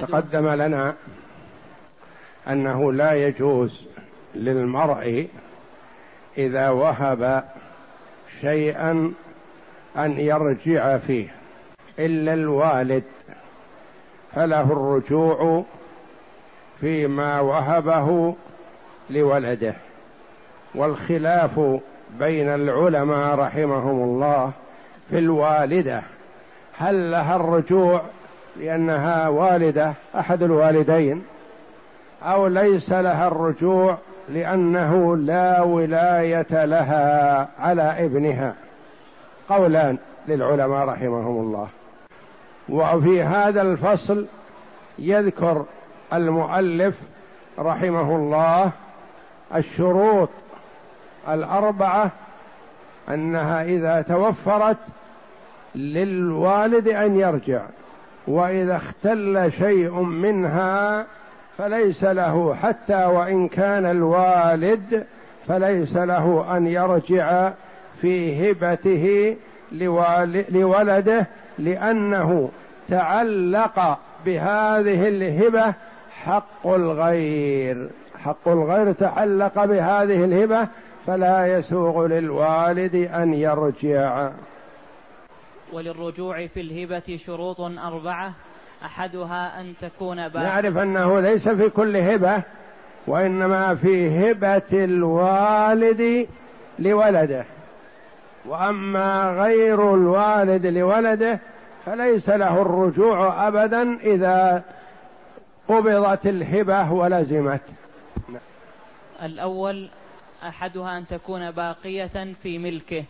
تقدم لنا أنه لا يجوز للمرء إذا وهب شيئا أن يرجع فيه إلا الوالد. فله الرجوع فيما وهبه لولده. والخلاف بين العلماء رحمهم الله في الوالدة هل لها الرجوع لأنها والدة أحد الوالدين أو ليس لها الرجوع لأنه لا ولاية لها على ابنها. قولان للعلماء رحمهم الله. وفي هذا الفصل يذكر المؤلف رحمه الله الشروط الأربعة أنها إذا توفرت للوالد أن يرجع. وإذا اختل شيء منها فليس له حتى وإن كان الوالد فليس له أن يرجع في هبته لولده لأنه تعلق بهذه الهبة حق الغير. حق الغير تعلق بهذه الهبة فلا يسوغ للوالد أن يرجع. وللرجوع في الهبة شروط أربعة. أحدها أن تكون باقية نعرف أنه ليس في كل هبة وإنما في هبة الوالد لولده. وأما غير الوالد لولده فليس له الرجوع ابدا إذا قبضت الهبة ولزمت. الأول أحدها أن تكون باقية في ملكه.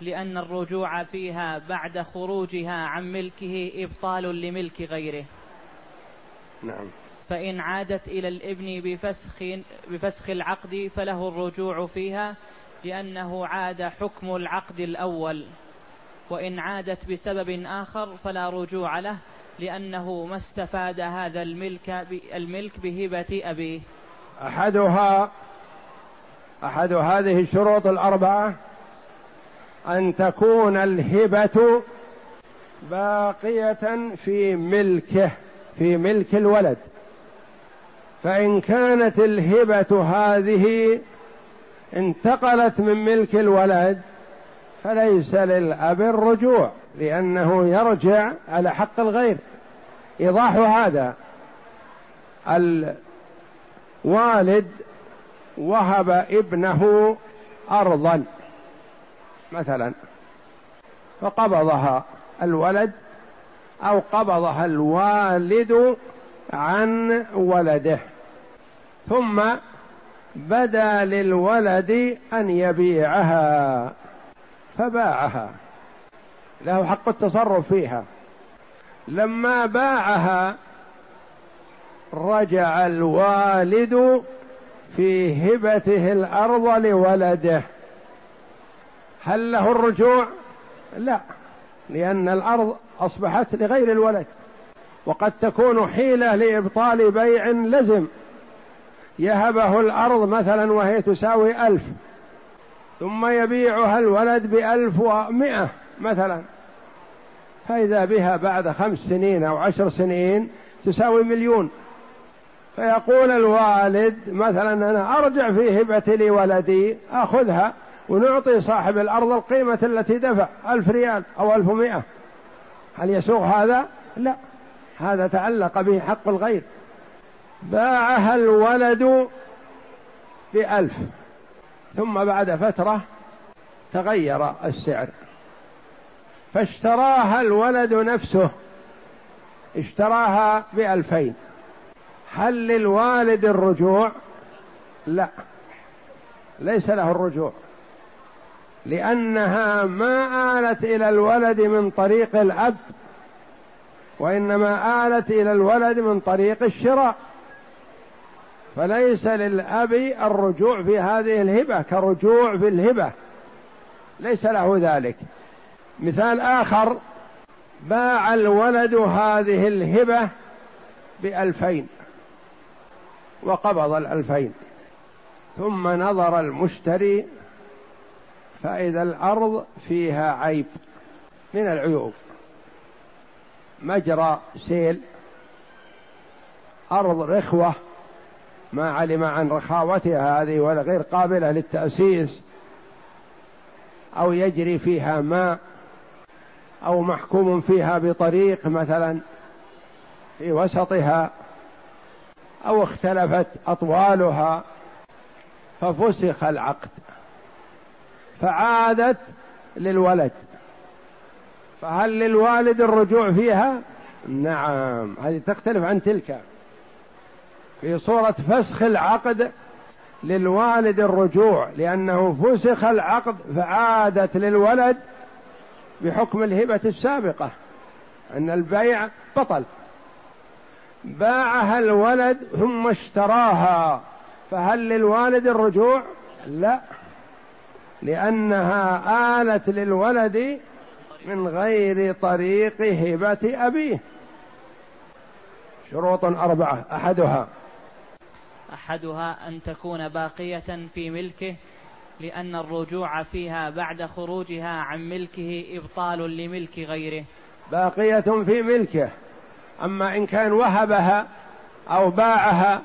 لأن الرجوع فيها بعد خروجها عن ملكه إبطال لملك غيره. نعم. فإن عادت إلى الإبن بفسخ, بفسخ العقد فله الرجوع فيها لأنه عاد حكم العقد الأول. وإن عادت بسبب آخر فلا رجوع له لأنه ما استفاد هذا الملك الملك بهبة أبيه. أحدها أحد هذه الشروط الأربعة أن تكون الهبة باقية في ملكه في ملك الولد. فإن كانت الهبة هذه انتقلت من ملك الولد فليس للأب الرجوع لأنه يرجع على حق الغير. إيضاح هذا. الوالد وهب ابنه ارضا. مثلا فقبضها الولد أو قبضها الوالد عن ولده. ثم بدا للولد أن يبيعها فباعها. له حق التصرف فيها. لما باعها رجع الوالد في هبته الأرض لولده. هل له الرجوع؟ لا لأن الأرض أصبحت لغير الولد وقد تكون حيلة لإبطال بيع لزم. يهبه الأرض مثلا وهي تساوي ألف ثم يبيعها الولد بألف ومائة مثلا. فإذا بها بعد خمس سنين أو عشر سنين تساوي مليون. فيقول الوالد مثلا أنا أرجع في هبتي لولدي أخذها. ونعطي صاحب الأرض القيمة التي دفع ألف ريال أو ألف ومئة هل يسوغ هذا؟ لا. هذا تعلق به حق الغير. باعها الولد بألف. ثم بعد فترة تغير السعر. فاشتراها الولد نفسه. اشتراها بألفين. هل للوالد الرجوع؟ لا. ليس له الرجوع. لأنها ما آلت إلى الولد من طريق الأب وإنما آلت إلى الولد من طريق الشراء. فليس للأب الرجوع في هذه الهبة كرجوع في الهبة. ليس له ذلك. مثال آخر باع الولد هذه الهبة بألفين وقبض الألفين ثم نظر المشتري فإذا الأرض فيها عيب من العيوب. مجرى سيل أرض رخوة ما علم عن رخاوتها هذه ولا غير قابلة للتأسيس أو يجري فيها ماء أو محكوم فيها بطريق مثلا في وسطها أو اختلفت أطوالها ففسخ العقد. فعادت للولد. فهل للوالد الرجوع فيها؟ نعم. هذه تختلف عن تلك. في صورة فسخ العقد للوالد الرجوع لأنه فسخ العقد فعادت للولد بحكم الهبة السابقة أن البيع بطل. باعها الولد ثم اشتراها فهل للوالد الرجوع؟ لا. لأنها آلت للولد من غير طريق هبة أبيه. شروط أربعة أحدها أحدها أن تكون باقية في ملكه لأن الرجوع فيها بعد خروجها عن ملكه إبطال لملك غيره. باقية في ملكه. أما إن كان وهبها أو باعها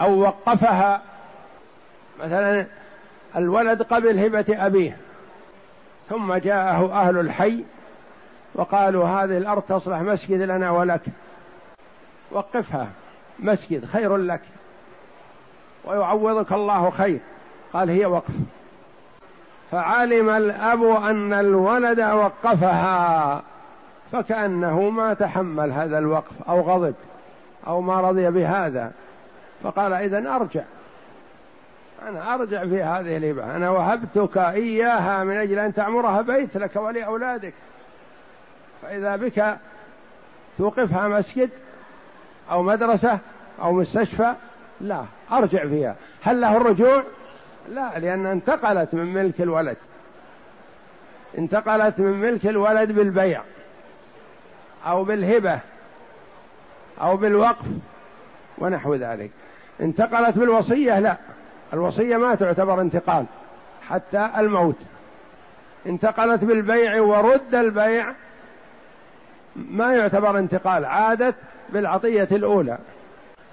أو وقفها مثلا الولد قبل هبة أبيه ثم جاءه أهل الحي وقالوا هذه الأرض تصلح مسجد لنا ولك. وقفها مسجد خير لك. ويعوضك الله خير. قال هي وقف. فعلم الأب أن الولد وقفها فكأنه ما تحمل هذا الوقف أو غضب أو ما رضي بهذا. فقال إذا أرجع. أنا أرجع في هذه الهبة أنا وهبتك إياها من أجل أن تعمرها بيت لك ولأولادك. فإذا بك توقفها مسجد أو مدرسة أو مستشفى لا أرجع فيها. هل له الرجوع؟ لا لأن انتقلت من ملك الولد. انتقلت من ملك الولد بالبيع أو بالهبة أو بالوقف ونحو ذلك. انتقلت بالوصية؟ لا. الوصية ما تعتبر انتقال حتى الموت. انتقلت بالبيع ورد البيع ما يعتبر انتقال عادت بالعطية الأولى.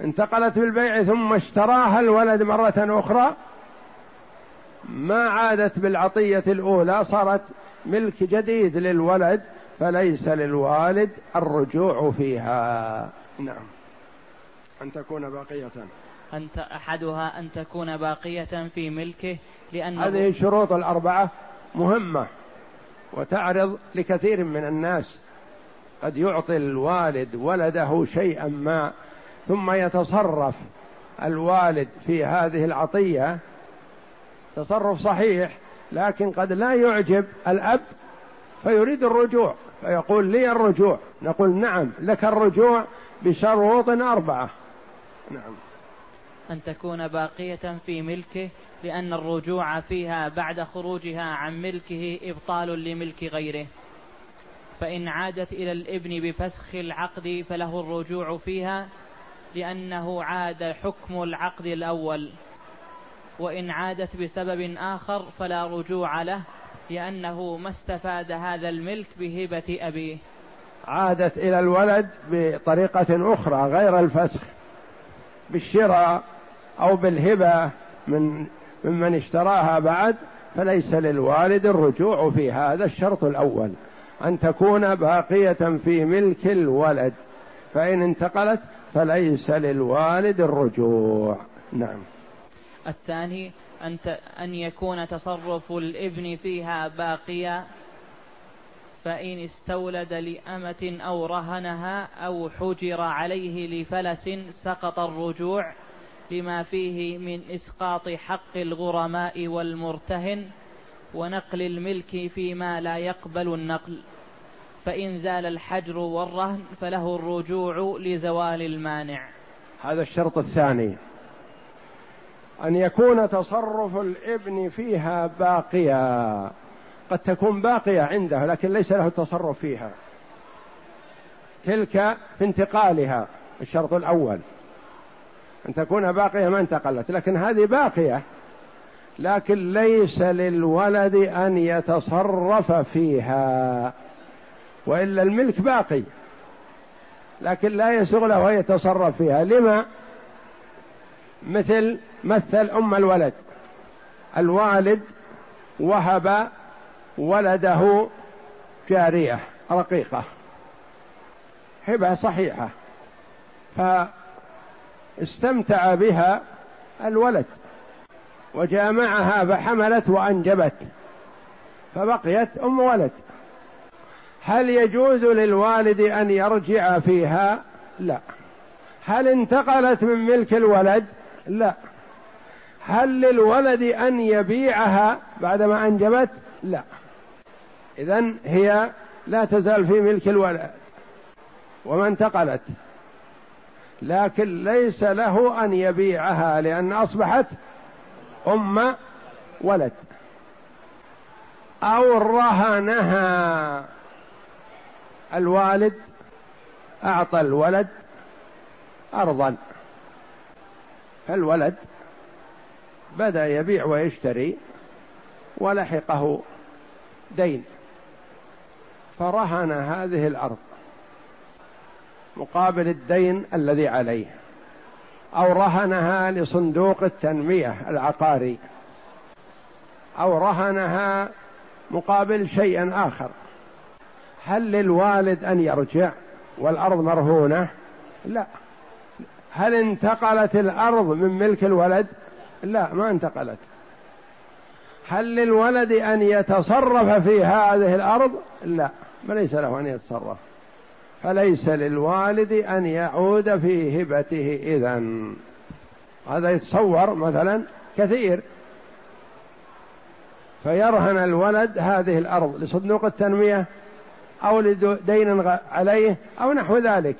انتقلت بالبيع ثم اشتراها الولد مرة أخرى ما عادت بالعطية الأولى صارت ملك جديد للولد فليس للوالد الرجوع فيها. نعم. أن تكون باقية. أن أحدها أن تكون باقية في ملكه لأن هذه الشروط الأربعة مهمة وتعرض لكثير من الناس. قد يعطي الوالد ولده شيئا ما ثم يتصرف الوالد في هذه العطية. تصرف صحيح لكن قد لا يعجب الأب فيريد الرجوع فيقول لي الرجوع. نقول نعم لك الرجوع بشروط أربعة. نعم. أن تكون باقية في ملكه لأن الرجوع فيها بعد خروجها عن ملكه إبطال لملك غيره. فإن عادت إلى الإبن بفسخ العقد فله الرجوع فيها لأنه عاد حكم العقد الأول. وإن عادت بسبب آخر فلا رجوع له لأنه ما استفاد هذا الملك بهبة أبيه. عادت إلى الولد بطريقة أخرى غير الفسخ بالشراء أو بالهبة من ممن اشتراها بعد فليس للوالد الرجوع في هذا الشرط الأول. أن تكون باقية في ملك الولد. فإن انتقلت فليس للوالد الرجوع. نعم. الثاني أن أن يكون تصرف الإبن فيها باقيا فإن استولد لأمة أو رهنها أو حجر عليه لفلس سقط الرجوع. لما فيه من إسقاط حق الغرماء والمرتهن ونقل الملك فيما لا يقبل النقل فإن زال الحجر والرهن فله الرجوع لزوال المانع. هذا الشرط الثاني أن يكون تصرف الإبن فيها باقيا. قد تكون باقية عنده لكن ليس له تصرف فيها. تلك في انتقالها الشرط الأول. أن تكون باقية ما انتقلت لكن هذه باقية. لكن ليس للولد أن يتصرف فيها وإلا الملك باقي. لكن لا يسوغ له أن يتصرف فيها. لما؟ مثل مثل أم الولد. الوالد وهب ولده جارية رقيقة. هبة صحيحة. فاستمتع بها الولد وجامعها فحملت وأنجبت فبقيت أم ولد هل يجوز للوالد أن يرجع فيها؟ لا هل انتقلت من ملك الولد؟ لا هل للولد أن يبيعها بعدما أنجبت؟ لا إذا هي لا تزال في ملك الولد وما انتقلت لكن ليس له أن يبيعها لأن أصبحت أم ولد. أو رهنها. الوالد أعطى الولد أرضا. فالولد بدأ يبيع ويشتري ولحقه دين. فرهن هذه الأرض. مقابل الدين الذي عليه أو رهنها لصندوق التنمية العقاري أو رهنها مقابل شيء آخر. هل للوالد أن يرجع والأرض مرهونة؟ لا. هل انتقلت الأرض من ملك الولد؟ لا ما انتقلت. هل للولد أن يتصرف في هذه الأرض؟ لا فليس له أن يتصرف. فليس للوالد أن يعود في هبته اذا هذا يتصور مثلا كثير. فيرهن الولد هذه الأرض لصندوق التنمية أو لدين عليه أو نحو ذلك.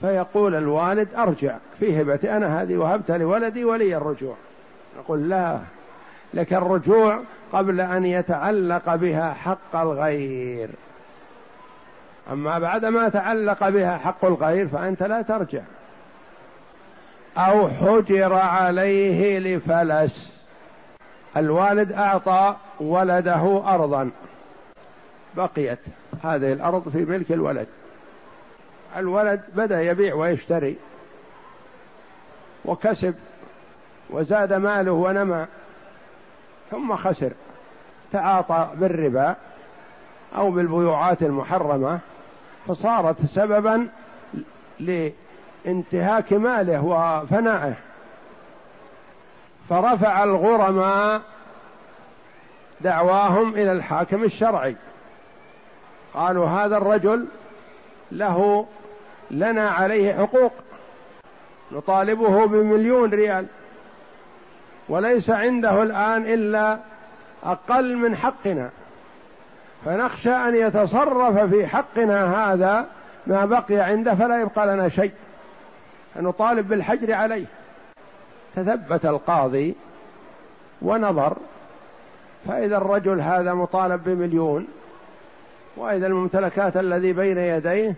فيقول الوالد أرجع في هبتي أنا هذه وهبتها لولدي ولي الرجوع. نقول لا لك الرجوع قبل أن يتعلق بها حق الغير. أما بعد ما تعلق بها حق الغير فأنت لا ترجع. أو حجر عليه لفلس. الوالد أعطى ولده أرضا. بقيت هذه الأرض في ملك الولد. الولد بدأ يبيع ويشتري. وكسب. وزاد ماله ونمى. ثم خسر. تعاطى بالربا أو بالبيوعات المحرمة. فصارت سببا لانتهاك ماله وفنائه. فرفع الغرماء دعواهم إلى الحاكم الشرعي. قالوا هذا الرجل له لنا عليه حقوق. نطالبه بمليون ريال. وليس عنده الآن إلا أقل من حقنا. فنخشى أن يتصرف في حقنا هذا ما بقي عنده فلا يبقى لنا شيء. نطالب بالحجر عليه. تثبت القاضي ونظر فإذا الرجل هذا مطالب بمليون وإذا الممتلكات الذي بين يديه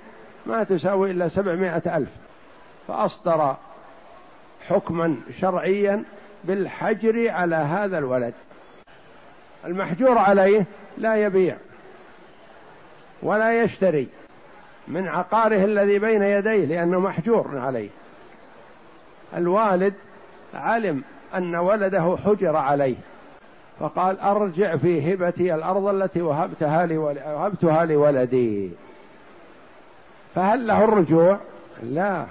ما تساوي إلا سبعمائة ألف. فأصدر حكما شرعيا بالحجر على هذا الولد. المحجور عليه لا يبيع. ولا يشتري من عقاره الذي بين يديه لأنه محجور عليه الوالد علم أن ولده حجر عليه فقال أرجع في هبتي الأرض التي وهبتها وهبتها لولدي فهل له الرجوع؟ لا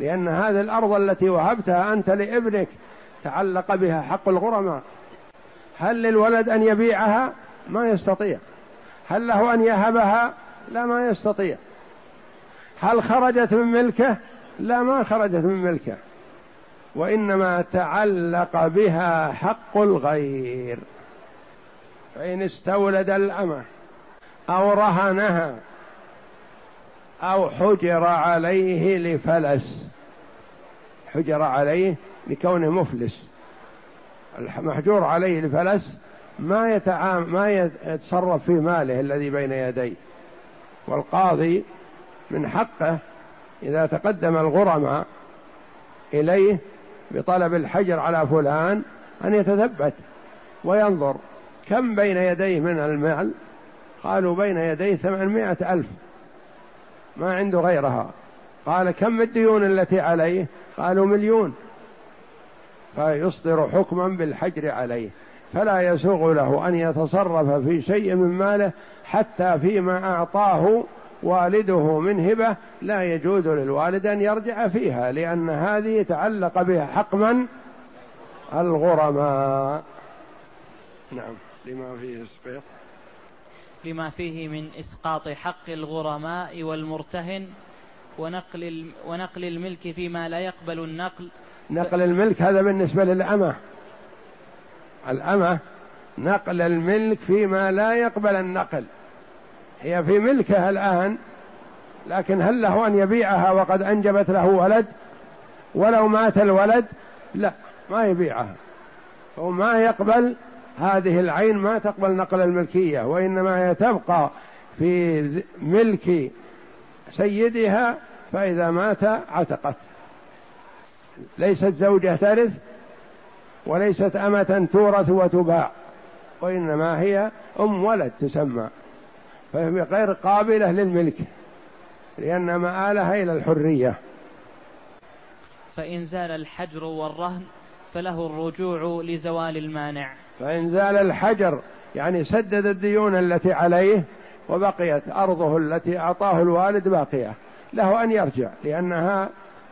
لأن هذه الأرض التي وهبتها أنت لابنك تعلق بها حق الغرماء هل للولد أن يبيعها؟ ما يستطيع هل له أن يهبها؟ لا ما يستطيع. هل خرجت من ملكه؟ لا ما خرجت من ملكه. وإنما تعلق بها حق الغير. فإن استولد الأمة أو رهنها أو حجر عليه لفلس. حجر عليه لكونه مفلس. المحجور عليه لفلس ما يتعام ما يتصرف في ماله الذي بين يديه. والقاضي من حقه إذا تقدم الغرماء إليه بطلب الحجر على فلان أن يتثبت وينظر كم بين يديه من المال. قالوا بين يديه ثمانمائة ألف. ما عنده غيرها. قال كم الديون التي عليه؟ قالوا مليون. فيصدر حكما بالحجر عليه. فلا يسوغ له أن يتصرف في شيء من ماله حتى فيما أعطاه والده من هبة. لا يجوز للوالد أن يرجع فيها لأن هذه تعلق بها حق من الغرماء. نعم لما فيه إسقاط. لما فيه من إسقاط حق الغرماء والمرتهن ونقل ونقل الملك فيما لا يقبل النقل. نقل الملك هذا بالنسبة للأمة. الأمة نقل الملك فيما لا يقبل النقل. هي في ملكها الآن لكن هل له أن يبيعها وقد أنجبت له ولد؟ ولو مات الولد لا ما يبيعها. هو ما يقبل هذه العين ما تقبل نقل الملكية وإنما هي تبقى في ملك سيدها فإذا مات عتقت. ليست زوجة ترث وليست أمة تورث وتباع وإنما هي أم ولد تسمى فهي غير قابلة للملك لأن مآلها إلى الحرية. فإن زال الحجر والرهن فله الرجوع لزوال المانع. فإن زال الحجر يعني سدد الديون التي عليه وبقيت أرضه التي أعطاه الوالد باقية. له أن يرجع لأنها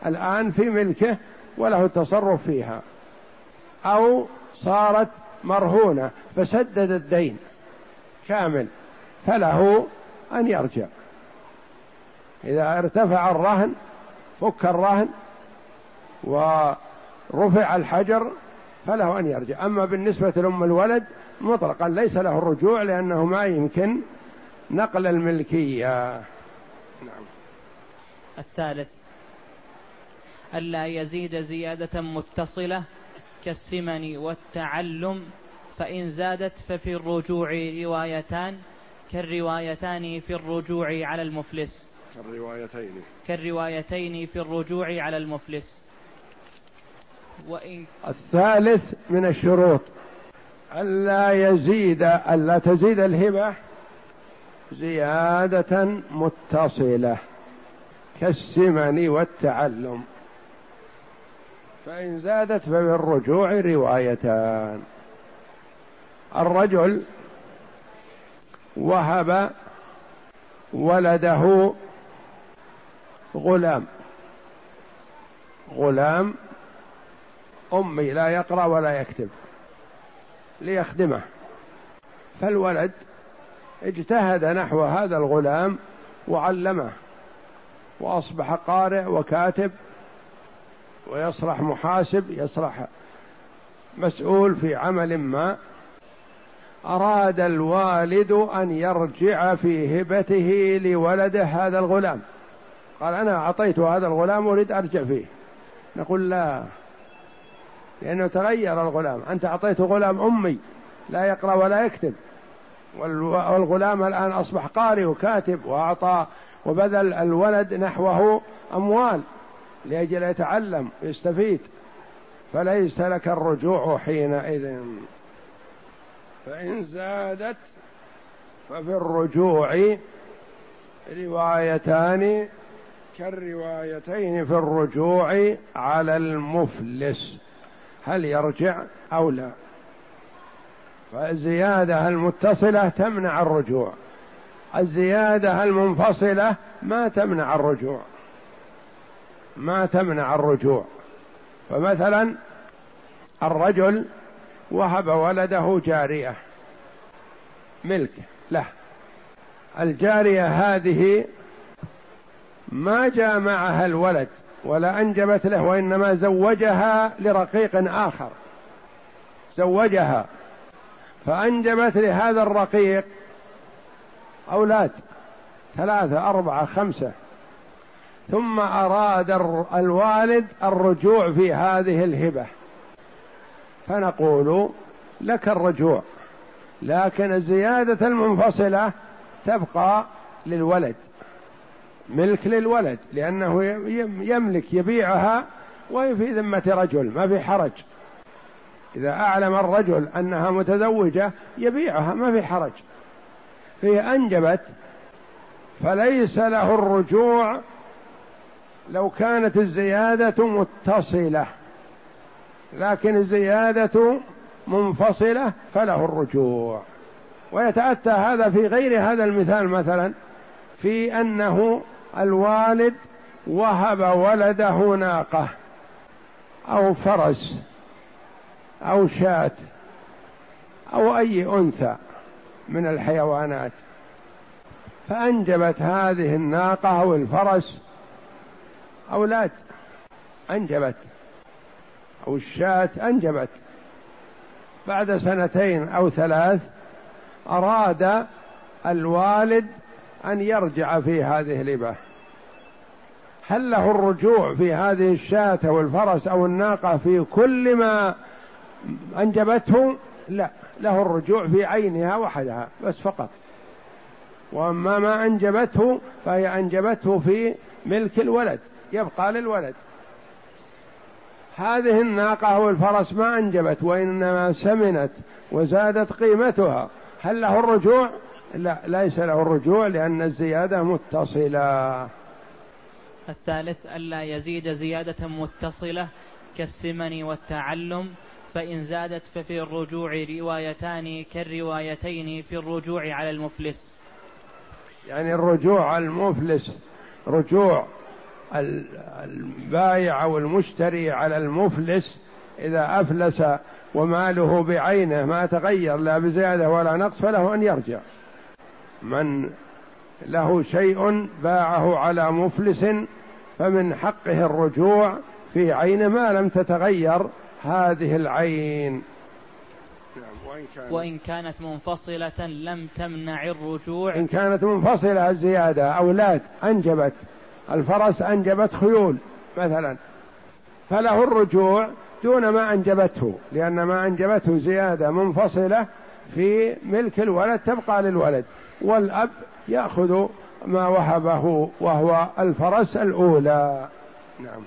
الآن في ملكه وله التصرف فيها. أو صارت مرهونة فسدد الدين كامل فله أن يرجع. إذا ارتفع الرهن فك الرهن ورفع الحجر فله أن يرجع. أما بالنسبة لأم الولد مطلقا ليس له الرجوع لأنه ما يمكن نقل الملكية. نعم. الثالث ألا يزيد زيادة متصلة كالسمن والتعلم فإن زادت ففي الرجوع روايتان كالروايتان في الرجوع على المفلس. كالروايتين. كالروايتين في الرجوع على المفلس. وإن الثالث من الشروط ألا يزيد ألا تزيد الهبة زيادة متصلة كالسمن والتعلم. فإن زادت فبالرجوع روايتان. الرجل وهب ولده غلام. غلام أمي لا يقرأ ولا يكتب ليخدمه. فالولد اجتهد نحو هذا الغلام وعلمه وأصبح قارئ وكاتب ويصلح محاسب يصلح مسؤول في عمل ما. أراد الوالد أن يرجع في هبته لولده هذا الغلام. قال أنا أعطيت هذا الغلام أريد أرجع فيه. نقول لا لأنه تغير الغلام. أنت اعطيته غلام أمي لا يقرأ ولا يكتب. والغلام الآن أصبح قارئ وكاتب وأعطى وبذل الولد نحوه أموال. لأجل يتعلم ويستفيد فليس لك الرجوع حينئذ. فإن زادت ففي الرجوع روايتان كالروايتين في الرجوع على المفلس. هل يرجع أو لا؟ فالزيادة المتصلة تمنع الرجوع. الزيادة المنفصلة ما تمنع الرجوع. ما تمنع الرجوع. فمثلا الرجل وهب ولده جارية. ملك له. الجارية هذه ما جاء معها الولد ولا أنجبت له وإنما زوجها لرقيق آخر. زوجها. فأنجبت لهذا الرقيق أولاد. ثلاثة أربعة خمسة. ثم أراد الوالد الرجوع في هذه الهبة. فنقول لك الرجوع لكن الزيادة المنفصلة تبقى للولد ملك للولد لأنه يملك يبيعها وهي في ذمة رجل ما في حرج. إذا أعلم الرجل أنها متزوجة يبيعها ما في حرج. في أنجبت فليس له الرجوع لو كانت الزيادة متصلة لكن الزيادة منفصلة فله الرجوع. ويتأتى هذا في غير هذا المثال مثلا في أنه الوالد وهب ولده ناقة أو فرس أو شاة أو أي أنثى من الحيوانات فأنجبت هذه الناقة أو الفرس أولاد أنجبت أو الشاة أنجبت. بعد سنتين أو ثلاث أراد الوالد أن يرجع في هذه الهبة هل له الرجوع في هذه الشاة أو الفرس أو الناقة في كل ما أنجبته؟ لا له الرجوع في عينها وحدها بس فقط. وأما ما أنجبته فهي أنجبته في ملك الولد. يبقى للولد. هذه الناقة أو الفرس ما أنجبت وإنما سمنت وزادت قيمتها. هل له الرجوع؟ لا ليس له الرجوع لأن الزيادة متصلة. الثالث ألا يزيد زيادة متصلة كالسمن والتعلم فإن زادت ففي الرجوع روايتان كالروايتين في الرجوع على المفلس. يعني الرجوع على المفلس رجوع البايع أو المشتري على المفلس إذا أفلس وماله بعينه ما تغير لا بزيادة ولا نقص فله أن يرجع. من له شيء باعه على مفلس فمن حقه الرجوع في عينه ما لم تتغير هذه العين. نعم وإن كانت منفصلة لم تمنع الرجوع. إن كانت منفصلة الزيادة أولاد أنجبت الفرس أنجبت خيول مثلا. فله الرجوع دون ما أنجبته لأن ما أنجبته زيادة منفصلة في ملك الولد تبقى للولد. والأب يأخذ ما وهبه وهو الفرس الأولى. نعم.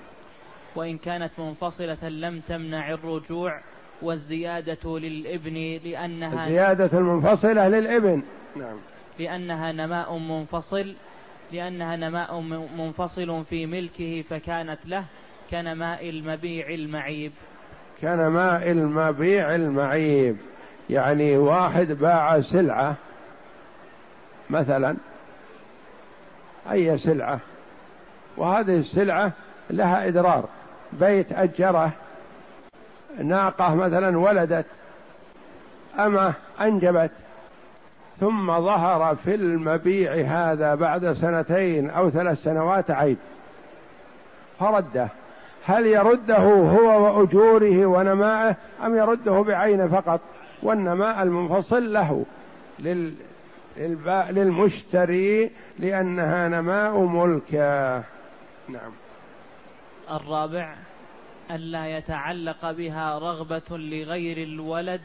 وإن كانت منفصلة لم تمنع الرجوع والزيادة للابن لأنها الزيادة المنفصلة للابن. نعم. لأنها نماء منفصل لأنها نماء منفصل في ملكه فكانت له كنماء المبيع المعيب. كنماء المبيع المعيب. يعني واحد باع سلعة مثلا أي سلعة؟ وهذه السلعة لها إدرار بيت أجره ناقة مثلا ولدت أمة أنجبت. ثم ظهر في المبيع هذا بعد سنتين أو ثلاث سنوات عيب فرده هل يرده هو وأجوره ونمائه أم يرده بعينه فقط؟ والنماء المنفصل له لل للمشتري لأنها نماء ملكه. نعم. الرابع ألا يتعلق بها رغبة لغير الولد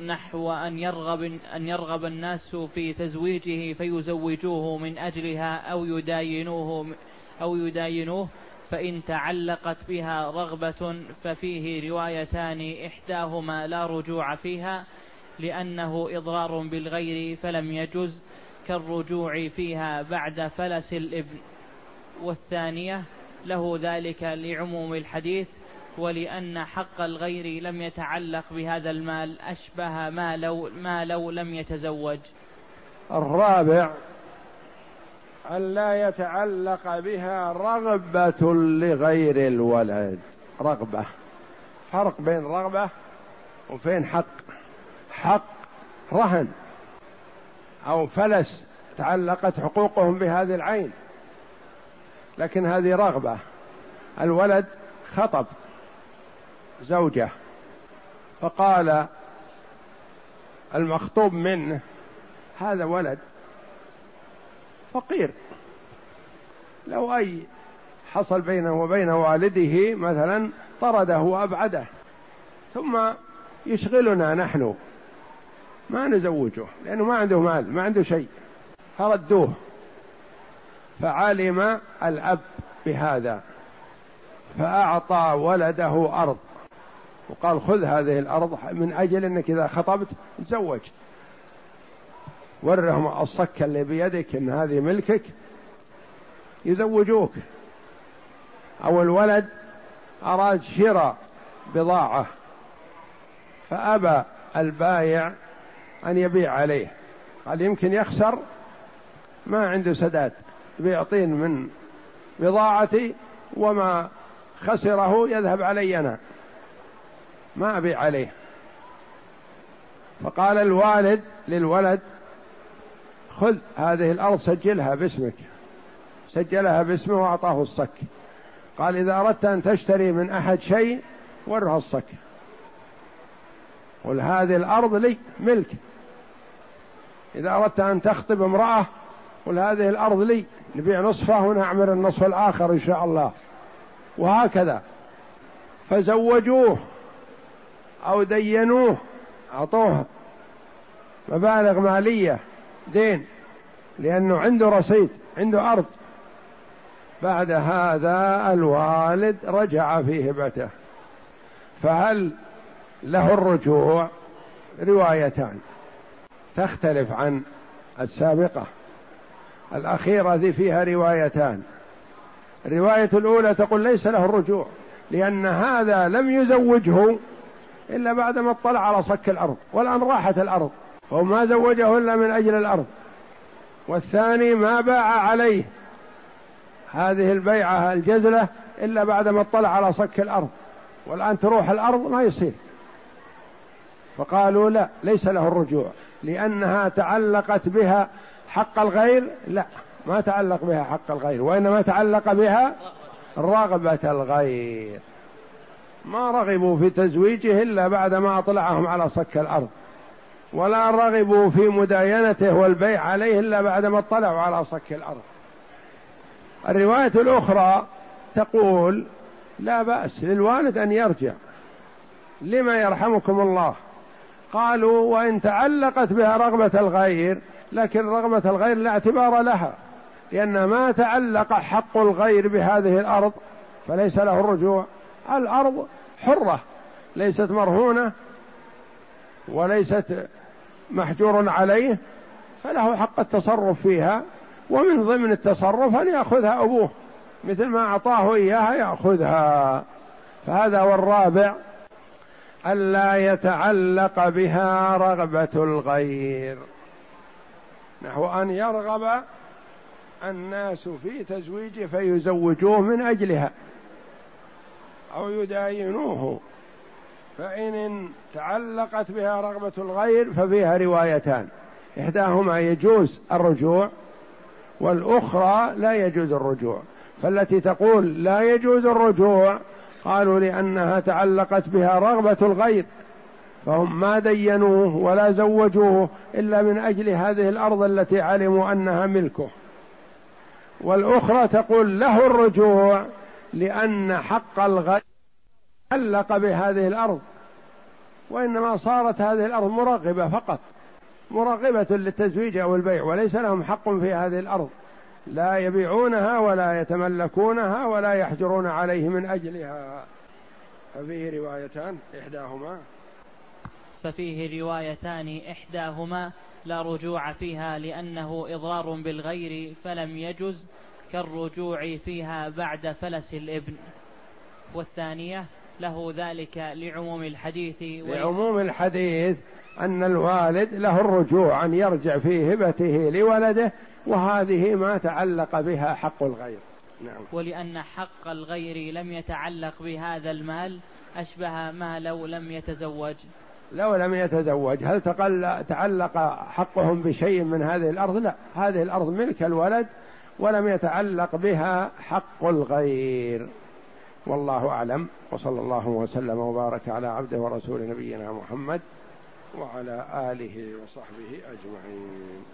نحو أن يرغب أن يرغب الناس في تزويجه فيزوجوه من أجلها أو يداينوه أو يداينوه فإن تعلقت بها رغبة ففيه روايتان إحداهما لا رجوع فيها لأنه إضرار بالغير فلم يجز كالرجوع فيها بعد فلس الإبن. والثانية له ذلك لعموم الحديث ولأن حق الغير لم يتعلق بهذا المال أشبه ما لو, ما لو لم يتزوج. الرابع أن لا يتعلق بها رغبة لغير الولد. رغبة. فرق بين رغبة وبين حق؟ حق رهن أو فلس تعلقت حقوقهم بهذه العين. لكن هذه رغبة. الولد خطب. زوجة. فقال المخطوب منه هذا ولد فقير. لو أي حصل بينه وبين والده مثلا طرده وأبعده. ثم يشغلنا نحن. ما نزوجه لأنه ما عنده مال ما عنده شيء. فردوه. فعلم الأب بهذا. فأعطى ولده أرض. وقال خذ هذه الأرض من أجل أنك إذا خطبت تزوج. ورهم الصك اللي بيدك إن هذه ملكك يزوجوك. أو الولد أراد شراء بضاعة فأبى البايع أن يبيع عليه. قال يمكن يخسر ما عنده سداد بيعطين من بضاعتي وما خسره يذهب علي أنا. ما ابيع عليه. فقال الوالد للولد خذ هذه الأرض سجلها باسمك. سجلها باسمه وأعطاه الصك. قال إذا أردت أن تشتري من أحد شيء ورها الصك. قل هذه الأرض لي ملك. إذا أردت أن تخطب امرأة قل هذه الأرض لي. نبيع نصفه ونعمر النصف الآخر إن شاء الله. وهكذا. فزوجوه. أو دينوه أعطوه مبالغ مالية دين لأنه عنده رصيد عنده أرض. بعد هذا الوالد رجع في هبته. فهل له الرجوع؟ روايتان. تختلف عن السابقة. الأخيرة ذي فيها روايتان. الرواية الأولى تقول ليس له الرجوع لأن هذا لم يزوجه إلا بعدما اطلع على صك الأرض والآن راحت الأرض هو ما زوجه إلا من أجل الأرض. والثاني ما باع عليه. هذه البيعة الجزلة إلا بعدما اطلع على صك الأرض. والآن تروح الأرض ما يصير. فقالوا لا ليس له الرجوع. لأنها تعلقت بها حق الغير؟ لا ما تعلق بها حق الغير وإنما تعلق بها رغبة الغير. ما رغبوا في تزويجه إلا بعدما أطلعهم على صك الأرض. ولا رغبوا في مداينته والبيع عليه إلا بعدما اطلعوا على صك الأرض. الرواية الأخرى تقول لا بأس للوالد أن يرجع. لما يرحمكم الله؟ قالوا وإن تعلقت بها رغبة الغير لكن رغبة الغير لا اعتبار لها لأن ما تعلق حق الغير بهذه الأرض فليس له الرجوع. الأرض حرة ليست مرهونة وليست محجور عليه فله حق التصرف فيها ومن ضمن التصرف أن يأخذها أبوه مثل ما أعطاه إياها يأخذها. فهذا هو الرابع ألا يتعلق بها رغبة الغير. نحو أن يرغب الناس في تزويجه فيزوجوه من أجلها. أو يداينوه. فإن تعلقت بها رغبة الغير ففيها روايتان. إحداهما يجوز الرجوع والأخرى لا يجوز الرجوع. فالتي تقول لا يجوز الرجوع قالوا لأنها تعلقت بها رغبة الغير. فهم ما دينوه ولا زوجوه إلا من أجل هذه الأرض التي علموا أنها ملكه. والأخرى تقول له الرجوع لأن حق الغير علق بهذه الأرض وإنما صارت هذه الأرض مرغبة فقط مرغبة للتزويج أو البيع وليس لهم حق في هذه الأرض. لا يبيعونها ولا يتملكونها ولا يحجرون عليه من أجلها. ففيه روايتان إحداهما. ففيه روايتان إحداهما لا رجوع فيها لأنه إضرار بالغير فلم يجز كالرجوع فيها بعد فلس الإبن. والثانية له ذلك لعموم الحديث لعموم الحديث أن الوالد له الرجوع أن يرجع في هبته لولده وهذه ما تعلق بها حق الغير. نعم. ولأن حق الغير لم يتعلق بهذا المال أشبه ما لو لم يتزوج. لو لم يتزوج هل تعلق حقهم بشيء من هذه الأرض؟ لا. هذه الأرض ملك الولد ولم يتعلق بها حق الغير. والله أعلم. وصلى الله وسلم وبارك على عبده ورسول نبينا محمد وعلى آله وصحبه أجمعين.